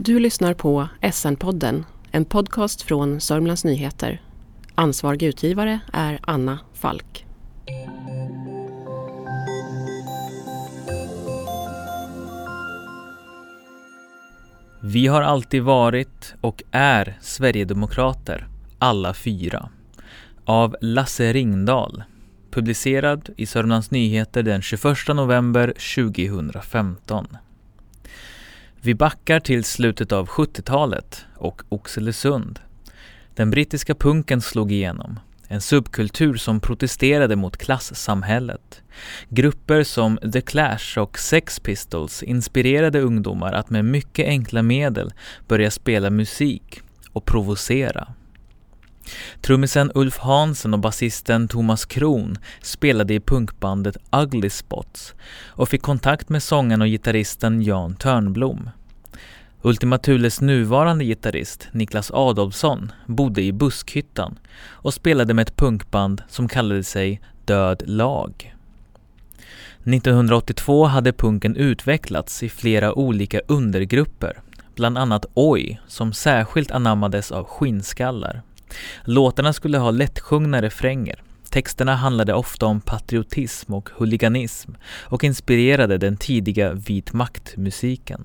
Du lyssnar på SN-podden, en podcast från Sörmlands Nyheter. Ansvarig utgivare är Anna Falk. Vi har alltid varit och är Sverigedemokrater, alla fyra. Av Lasse Ringdahl. Publicerad i Sörmlands Nyheter den 21 november 2015. Vi backar till slutet av 70-talet och Oxelösund. Den brittiska punken slog igenom. En subkultur som protesterade mot klassamhället. Grupper som The Clash och Sex Pistols inspirerade ungdomar att med mycket enkla medel börja spela musik och provocera. Trummisen Ulf Hansen och basisten Thomas Kron spelade i punkbandet Ugly Spots och fick kontakt med sångaren och gitarristen Jan Törnblom. Ultima Thules nuvarande gitarrist Niklas Adolfsson bodde i Buskhyttan och spelade med ett punkband som kallade sig Död lag. 1982 hade punken utvecklats i flera olika undergrupper, bland annat Oj, som särskilt anammades av skinnskallar. Låtarna skulle ha lättsjungna refränger. Texterna handlade ofta om patriotism och huliganism och inspirerade den tidiga vit makt-musiken.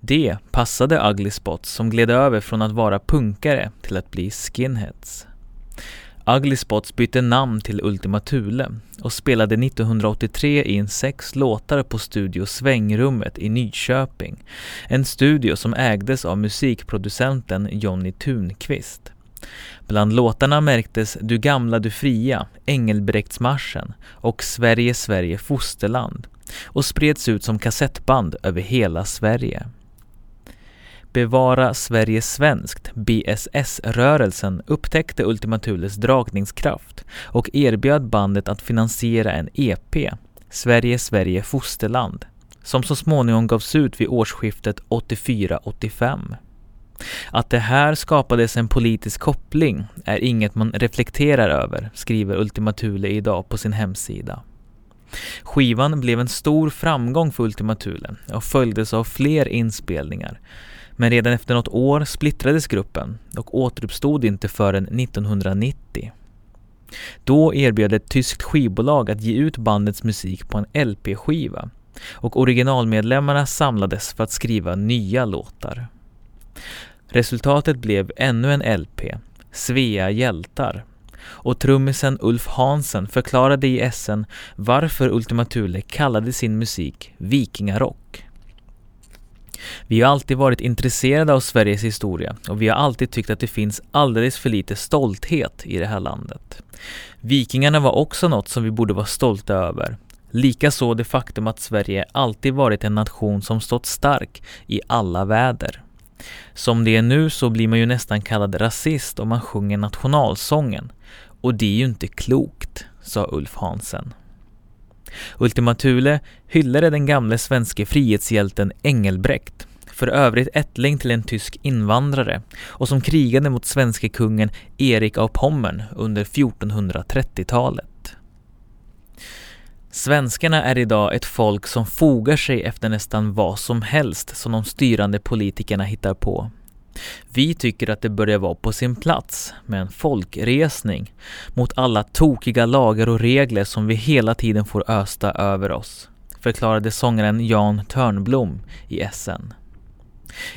Det passade Ugly Spots som gled över från att vara punkare till att bli skinheads. Ugly Spots bytte namn till Ultima Thule och spelade 1983 in sex låtar på Studio Svängrummet i Nyköping. En studio som ägdes av musikproducenten Jonny Thunqvist. Bland låtarna märktes Du gamla du fria, Engelbrektsmarschen och Sverige Sverige fosterland och spreds ut som kassettband över hela Sverige. Bevara Sverige svenskt, BSS-rörelsen, upptäckte Ultima Thules dragningskraft och erbjöd bandet att finansiera en EP, Sverige Sverige fosterland, som så småningom gavs ut vid årsskiftet 84-85. Att det här skapades en politisk koppling är inget man reflekterar över, skriver Ultima Thule idag på sin hemsida. Skivan blev en stor framgång för Ultima Thule och följdes av fler inspelningar. Men redan efter något år splittrades gruppen och återuppstod inte förrän 1990. Då erbjöd ett tyskt skivbolag att ge ut bandets musik på en LP-skiva och originalmedlemmarna samlades för att skriva nya låtar. Resultatet blev ännu en LP, Svea hjältar, och trummisen Ulf Hansen förklarade i SN varför Ultima Thule kallade sin musik vikingarock. Vi har alltid varit intresserade av Sveriges historia och vi har alltid tyckt att det finns alldeles för lite stolthet i det här landet. Vikingarna var också något som vi borde vara stolta över. Likaså det faktum att Sverige alltid varit en nation som stått stark i alla väder. Som det är nu så blir man ju nästan kallad rasist om man sjunger nationalsången. Och det är ju inte klokt, sa Ulf Hansen. Ultima Thule hyllade den gamle svenske frihetshjälten Engelbrekt, för övrigt ättling till en tysk invandrare och som krigade mot svenske kungen Erik av Pommern under 1430-talet. Svenskarna är idag ett folk som fogar sig efter nästan vad som helst som de styrande politikerna hittar på. Vi tycker att det börjar vara på sin plats med en folkresning mot alla tokiga lagar och regler som vi hela tiden får östa över oss, förklarade sångaren Jan Törnblom i SN.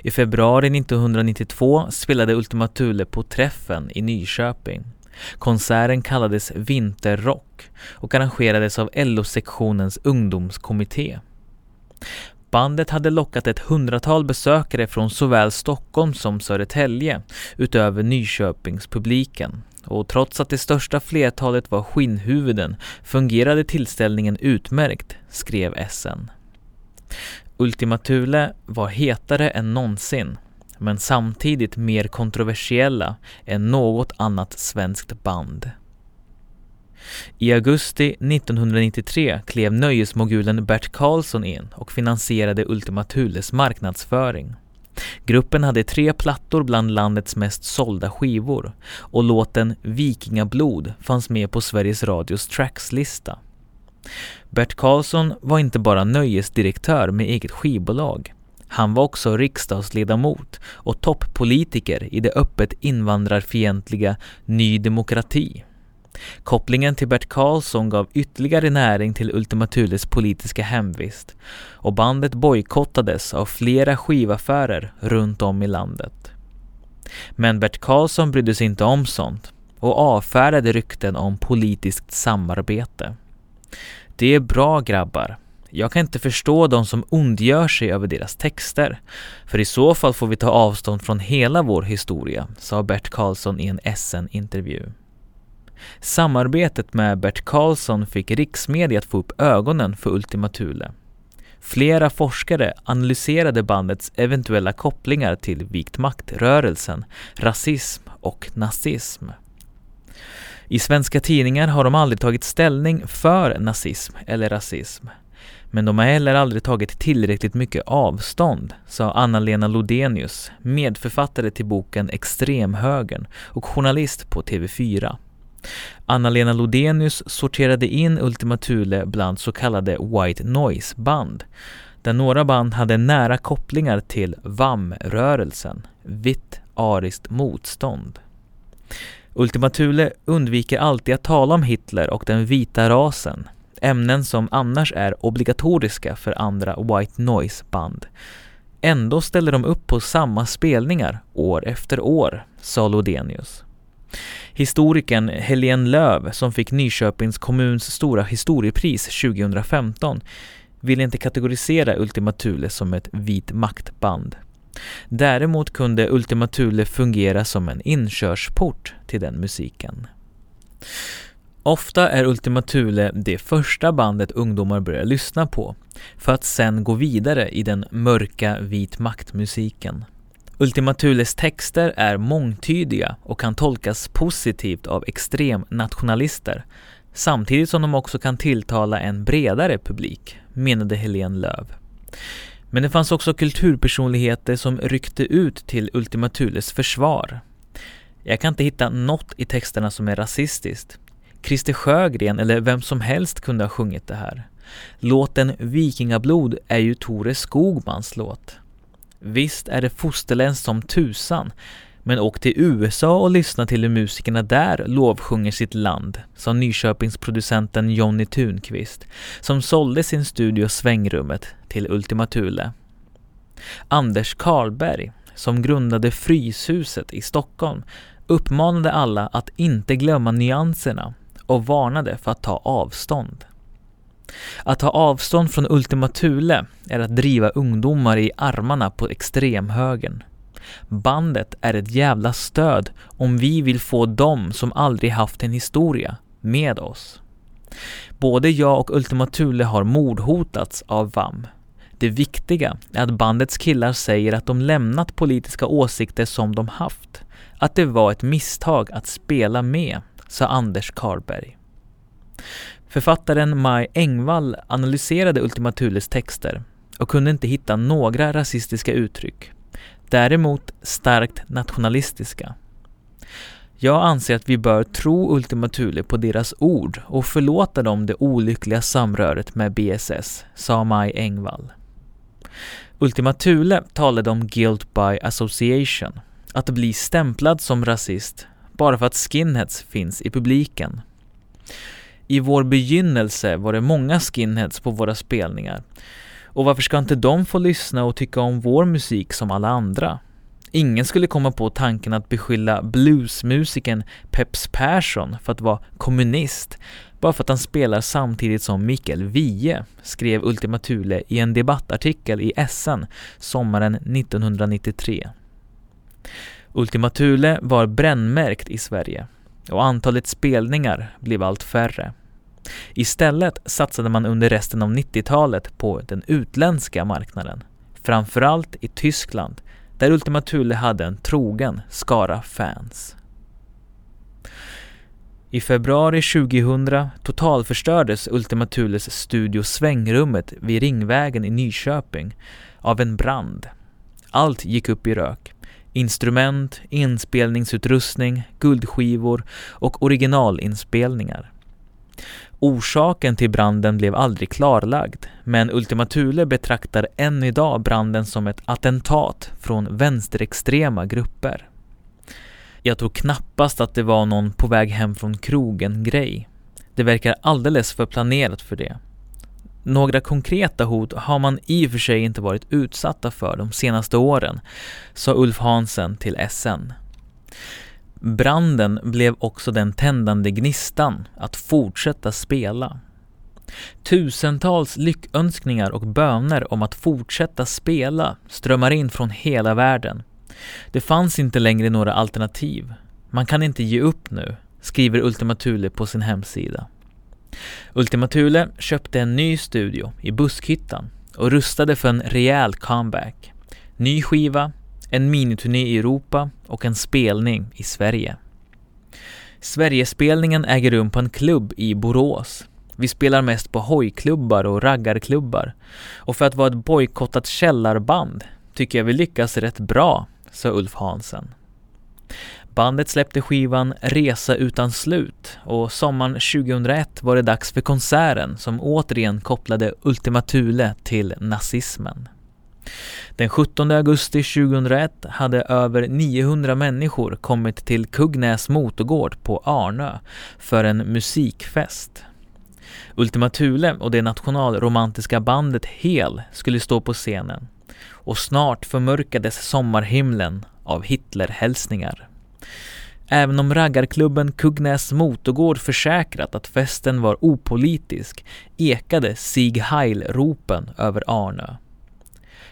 I februari 1992 spelade Ultima Thule på Träffen i Nyköping. Konserten kallades Vinterrock och arrangerades av LO-sektionens ungdomskommitté. Bandet hade lockat ett hundratal besökare från såväl Stockholm som Södertälje utöver Nyköpingspubliken. Och trots att det största flertalet var skinnhuvuden fungerade tillställningen utmärkt, skrev SN. Ultima Thule var hetare än någonsin, men samtidigt mer kontroversiella än något annat svenskt band. I augusti 1993 klev nöjesmogulen Bert Karlsson in och finansierade Ultima Thules marknadsföring. Gruppen hade tre plattor bland landets mest sålda skivor och låten Vikingablod fanns med på Sveriges Radios trackslista. Bert Karlsson var inte bara nöjesdirektör med eget skivbolag. Han var också riksdagsledamot och toppolitiker i det öppet invandrarfientliga Ny Demokrati. Kopplingen till Bert Karlsson gav ytterligare näring till Ultima Thules politiska hemvist och bandet bojkottades av flera skivaffärer runt om i landet. Men Bert Karlsson brydde sig inte om sånt och avfärdade rykten om politiskt samarbete. Det är bra grabbar. Jag kan inte förstå de som ondgör sig över deras texter. För i så fall får vi ta avstånd från hela vår historia, sa Bert Karlsson i en SN-intervju. Samarbetet med Bert Karlsson fick riksmedia att få upp ögonen för Ultima Thule. Flera forskare analyserade bandets eventuella kopplingar till vikt maktrörelsen, rasism och nazism. I svenska tidningar har de aldrig tagit ställning för nazism eller rasism. Men de har heller aldrig tagit tillräckligt mycket avstånd, sa Anna-Lena Lodenius, medförfattare till boken Extremhögern och journalist på TV4. Anna-Lena Lodenius sorterade in Ultima Thule bland så kallade White Noise-band, där några band hade nära kopplingar till VAM-rörelsen, vitt ariskt motstånd. Ultima Thule undviker alltid att tala om Hitler och den vita rasen, ämnen som annars är obligatoriska för andra White Noise-band. Ändå ställer de upp på samma spelningar år efter år, sa Lodenius. Historikern Helene Löv, som fick Nyköpings kommuns stora historiepris 2015, ville inte kategorisera Ultima Thule som ett vit maktband. Däremot kunde Ultima Thule fungera som en inkörsport till den musiken. Ofta är Ultima Thule det första bandet ungdomar börjar lyssna på, för att sen gå vidare i den mörka vit maktmusiken. Ultima Thules texter är mångtydiga och kan tolkas positivt av extremnationalister, samtidigt som de också kan tilltala en bredare publik, menade Helene Löv. Men det fanns också kulturpersonligheter som ryckte ut till Ultima Thules försvar. Jag kan inte hitta något i texterna som är rasistiskt. Christer Sjögren eller vem som helst kunde ha sjungit det här. Låten Vikingablod är ju Tore Skogmans låt. Visst är det fosterländskt som tusan, men åk till USA och lyssna till hur musikerna där lovsjunger sitt land, sa Nyköpingsproducenten Jonny Tunqvist, som sålde sin studio Svängrummet till Ultima Thule. Anders Karlberg, som grundade Fryshuset i Stockholm, uppmanade alla att inte glömma nyanserna och varnade för att ta avstånd. Att ta avstånd från Ultima Thule är att driva ungdomar i armarna på extremhögern. Bandet är ett jävla stöd om vi vill få dem som aldrig haft en historia med oss. Både jag och Ultima Thule har mordhotats av VAM. Det viktiga är att bandets killar säger att de lämnat politiska åsikter som de haft. Att det var ett misstag att spela med, sa Anders Karlberg. Författaren Maj Engvall analyserade Ultima Thules texter och kunde inte hitta några rasistiska uttryck. Däremot starkt nationalistiska. Jag anser att vi bör tro Ultima Thule på deras ord och förlåta dem det olyckliga samröret med BSS, sa Maj Engvall. Ultima Thule talade om guilt by association, att bli stämplad som rasist bara för att skinheads finns i publiken. I vår begynnelse var det många skinheads på våra spelningar. Och varför ska inte de få lyssna och tycka om vår musik som alla andra? Ingen skulle komma på tanken att beskylla bluesmusikern Peps Persson för att vara kommunist bara för att han spelar samtidigt som Mikael Wiehe, skrev Ultima Thule i en debattartikel i SN sommaren 1993. Ultima Thule var brännmärkt i Sverige och antalet spelningar blev allt färre. Istället satsade man under resten av 90-talet på den utländska marknaden, framförallt i Tyskland där Ultima Thule hade en trogen skara fans. I februari 2000 totalförstördes Ultima Thules studio Svängrummet vid Ringvägen i Nyköping av en brand. Allt gick upp i rök. Instrument, inspelningsutrustning, guldskivor och originalinspelningar. Orsaken till branden blev aldrig klarlagd, men Ultima Thule betraktar än idag branden som ett attentat från vänsterextrema grupper. Jag tror knappast att det var någon på väg hem från krogen-grej. Det verkar alldeles för planerat för det. Några konkreta hot har man i och för sig inte varit utsatta för de senaste åren, sa Ulf Hansen till SN. Branden blev också den tändande gnistan att fortsätta spela. Tusentals lyckönskningar och böner om att fortsätta spela strömmar in från hela världen. Det fanns inte längre några alternativ. Man kan inte ge upp nu, skriver Ultima Thule på sin hemsida. Ultima Thule köpte en ny studio i Buskhyttan och rustade för en rejäl comeback. Ny skiva, en miniturné i Europa och en spelning i Sverige. Sverigespelningen äger rum på en klubb i Borås. Vi spelar mest på hojklubbar och raggarklubbar. Och för att vara ett bojkottat källarband tycker jag vi lyckas rätt bra, sa Ulf Hansen. Bandet släppte skivan Resa utan slut och sommaren 2001 var det dags för konserten som återigen kopplade Ultima Thule till nazismen. Den 17 augusti 2001 hade över 900 människor kommit till Kugnäs motorgård på Arnö för en musikfest. Ultima Thule och det nationalromantiska bandet Hel skulle stå på scenen och snart förmörkades sommarhimlen av Hitlerhälsningar. Även om raggarklubben Kugnäs motorgård försäkrat att festen var opolitisk ekade Sieg Heil-ropen över Arnö.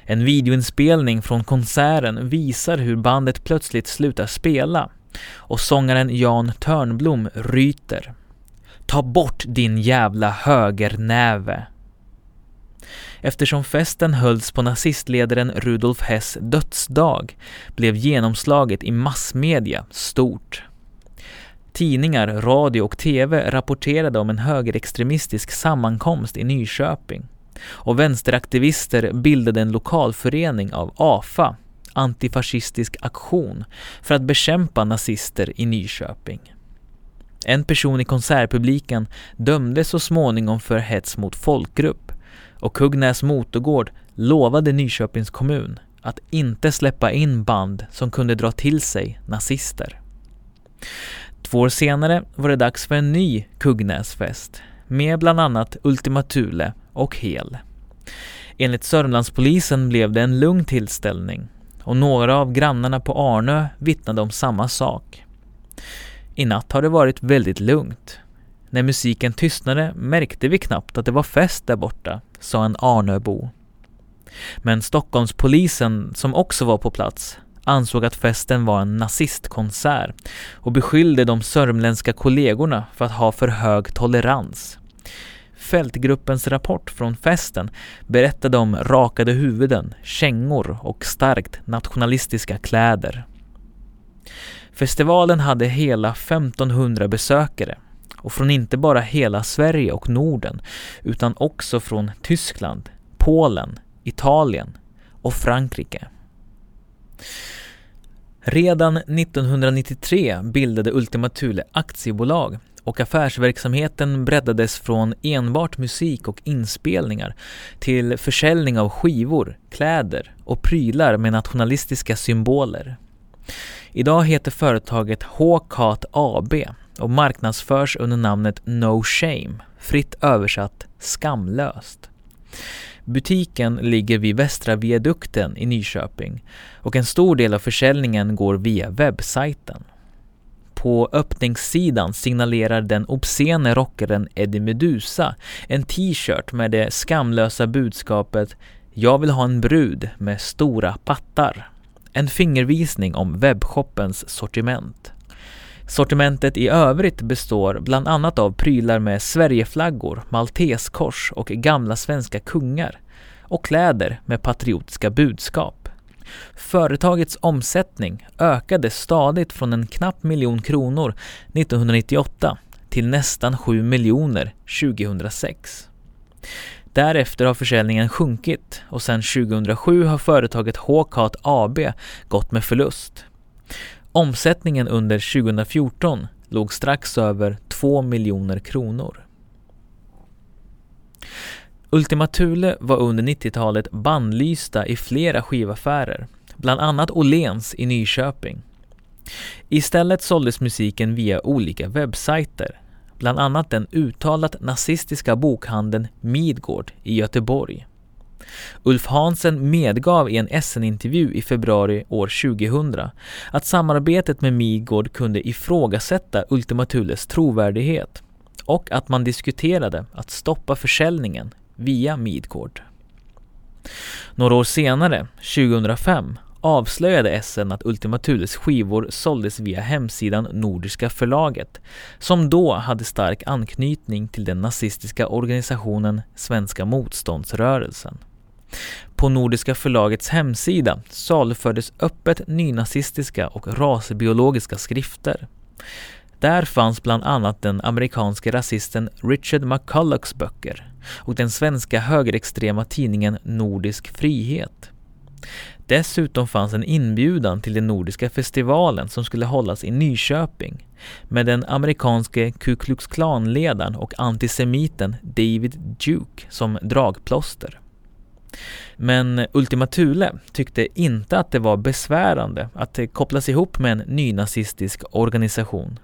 En videoinspelning från konserten visar hur bandet plötsligt slutar spela och sångaren Jan Törnblom ryter. Ta bort din jävla högernäve! Eftersom festen hölls på nazistledaren Rudolf Hess dödsdag blev genomslaget i massmedia stort. Tidningar, radio och TV rapporterade om en högerextremistisk sammankomst i Nyköping och vänsteraktivister bildade en lokalförening av AFA, Antifascistisk aktion, för att bekämpa nazister i Nyköping. En person i konsertpubliken dömdes så småningom för hets mot folkgrupp och Kugnäs motorgård lovade Nyköpings kommun att inte släppa in band som kunde dra till sig nazister. Två år senare var det dags för en ny Kugnäsfest med bland annat Ultima Thule och Hel. Enligt Sörmlandspolisen blev det en lugn tillställning och några av grannarna på Arnö vittnade om samma sak. I natt har det varit väldigt lugnt. När musiken tystnade märkte vi knappt att det var fest där borta, sa en Arnöbo. Men Stockholmspolisen, som också var på plats, ansåg att festen var en nazistkonsert och beskyllde de sörmländska kollegorna för att ha för hög tolerans. Fältgruppens rapport från festen berättade om rakade huvuden, kängor och starkt nationalistiska kläder. Festivalen hade hela 1500 besökare och från inte bara hela Sverige och Norden utan också från Tyskland, Polen, Italien och Frankrike. Redan 1993 bildade Ultima Thule aktiebolag och affärsverksamheten breddades från enbart musik och inspelningar till försäljning av skivor, kläder och prylar med nationalistiska symboler. Idag heter företaget H-Cat AB och marknadsförs under namnet No Shame, fritt översatt skamlöst. Butiken ligger vid Västra viadukten i Nyköping och en stor del av försäljningen går via webbsajten. På öppningssidan signalerar den obscene rockaren Eddie Medusa en t-shirt med det skamlösa budskapet “Jag vill ha en brud med stora pattar”. En fingervisning om webbshoppens sortiment. Sortimentet i övrigt består bland annat av prylar med Sverigeflaggor, malteskors och gamla svenska kungar och kläder med patriotiska budskap. Företagets omsättning ökade stadigt från en knapp miljon kronor 1998 till nästan 7 miljoner 2006. Därefter har försäljningen sjunkit och sedan 2007 har företaget H-Cat AB gått med förlust. Omsättningen under 2014 låg strax över 2 miljoner kronor. Ultima Thule var under 90-talet bandlysta i flera skivaffärer, bland annat Åhléns i Nyköping. Istället såldes musiken via olika webbsajter, bland annat den uttalat nazistiska bokhandeln Midgård i Göteborg. Ulf Hansen medgav i en SN-intervju i februari år 2000 att samarbetet med Midgård kunde ifrågasätta Ultima Thules trovärdighet och att man diskuterade att stoppa försäljningen via Midgård. Några år senare, 2005, avslöjade SN att Ultima Thules skivor såldes via hemsidan Nordiska förlaget, som då hade stark anknytning till den nazistiska organisationen Svenska motståndsrörelsen. På Nordiska förlagets hemsida salufördes öppet nynazistiska och rasbiologiska skrifter. Där fanns bland annat den amerikanske rasisten Richard McCullochs böcker och den svenska högerextrema tidningen Nordisk frihet. Dessutom fanns en inbjudan till den nordiska festivalen som skulle hållas i Nyköping med den amerikanske Ku Klux Klan-ledaren och antisemiten David Duke som dragplåster. Men Ultima Thule tyckte inte att det var besvärande att det kopplas ihop med en nynazistisk organisation.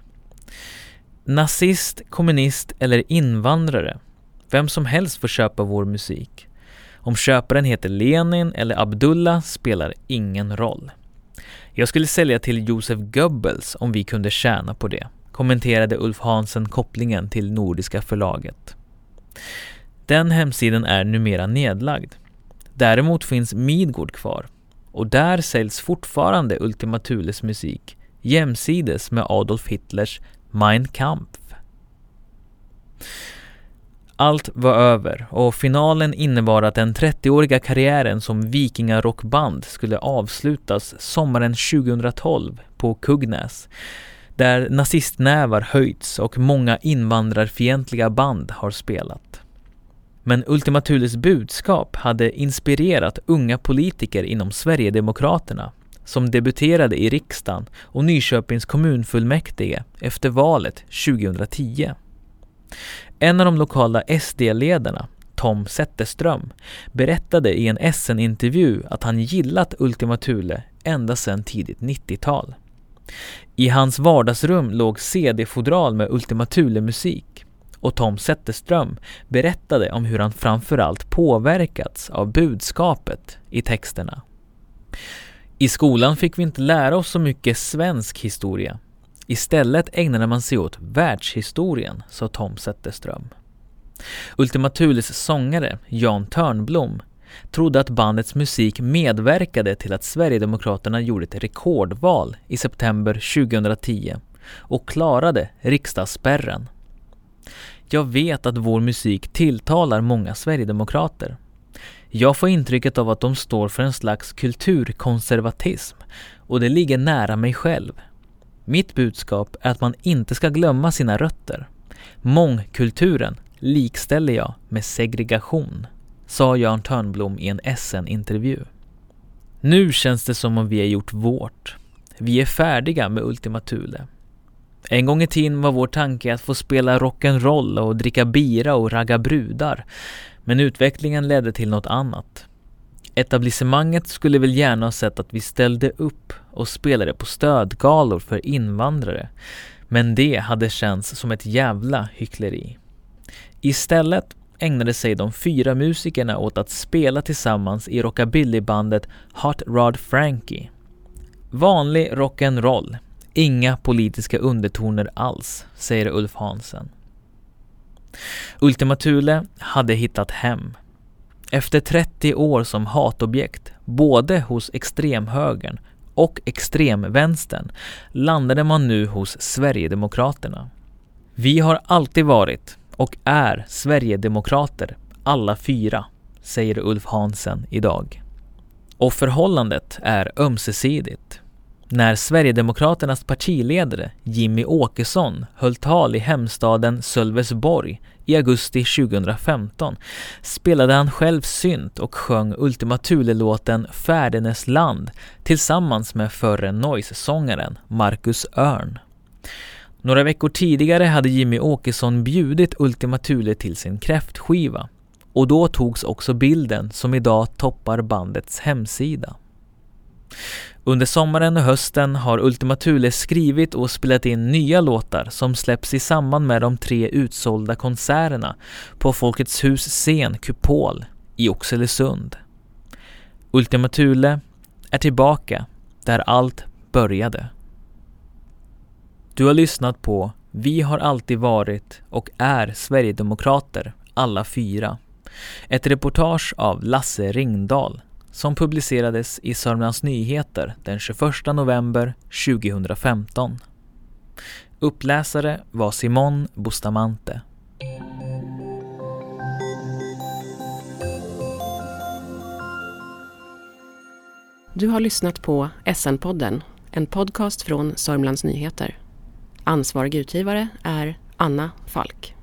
Nazist, kommunist eller invandrare, vem som helst får köpa vår musik. Om köparen heter Lenin eller Abdullah spelar ingen roll. Jag skulle sälja till Josef Goebbels om vi kunde tjäna på det, kommenterade Ulf Hansen kopplingen till Nordiska förlaget. Den hemsidan är numera nedlagd. Däremot finns Midgård kvar och där säljs fortfarande Ultima Thules musik jämsides med Adolf Hitlers Mein Kampf. Allt var över och finalen innebar att den 30-åriga karriären som vikingarockband skulle avslutas sommaren 2012 på Kugnäs där nazistnävar höjts och många invandrarfientliga band har spelat. Men Ultima Thules budskap hade inspirerat unga politiker inom Sverigedemokraterna som debuterade i riksdagen och Nyköpings kommunfullmäktige efter valet 2010. En av de lokala SD-ledarna, Tom Zetterström, berättade i en SN-intervju att han gillat Ultima Thule ända sedan tidigt 90-tal. I hans vardagsrum låg CD-fodral med Ultima Thule-musik och Tom Zetterström berättade om hur han framförallt påverkats av budskapet i texterna. I skolan fick vi inte lära oss så mycket svensk historia. Istället ägnade man sig åt världshistorien, sa Tom Zetterström. Ultima Thules sångare, Jan Törnblom, trodde att bandets musik medverkade till att Sverigedemokraterna gjorde ett rekordval i september 2010 och klarade riksdagsspärren. Jag vet att vår musik tilltalar många sverigedemokrater. Jag får intrycket av att de står för en slags kulturkonservatism och det ligger nära mig själv. Mitt budskap är att man inte ska glömma sina rötter. Mångkulturen likställer jag med segregation, sa Jan Törnblom i en SN-intervju. Nu känns det som om vi har gjort vårt. Vi är färdiga med Ultima Thule. En gång i tiden var vår tanke att få spela rock'n'roll och dricka bira och ragga brudar. Men utvecklingen ledde till något annat. Etablissemanget skulle väl gärna ha sett att vi ställde upp och spelade på stödgalor för invandrare. Men det hade känts som ett jävla hyckleri. Istället ägnade sig de fyra musikerna åt att spela tillsammans i rockabillybandet Hot Rod Frankie. Vanlig rock'n'roll, inga politiska undertoner alls, säger Ulf Hansen. Ultima Thule hade hittat hem. Efter 30 år som hatobjekt, både hos extremhögern och extremvänstern, landade man nu hos Sverigedemokraterna. Vi har alltid varit och är Sverigedemokrater, alla fyra, säger Ulf Hansen idag. Och förhållandet är ömsesidigt. När Sverigedemokraternas partiledare Jimmy Åkesson höll tal i hemstaden Sölvesborg i augusti 2015 spelade han själv synt och sjöng Ultima Thule-låten Färdenes land tillsammans med förre Noise-sångaren Marcus Örn. Några veckor tidigare hade Jimmy Åkesson bjudit Ultima Thule till sin kräftskiva Och då togs också bilden som idag toppar bandets hemsida. Under sommaren och hösten har Ultima Thule skrivit och spelat in nya låtar som släpps i samband med de tre utsålda konserterna på Folkets hus scen Kupol i Oxelösund. Ultima Thule är tillbaka där allt började. Du har lyssnat på Vi har alltid varit och är Sverigedemokrater, alla fyra. Ett reportage av Lasse Ringdahl som publicerades i Sörmlands Nyheter den 21 november 2015. Uppläsare var Simon Bustamante. Du har lyssnat på SN-podden, en podcast från Sörmlands Nyheter. Ansvarig utgivare är Anna Falk.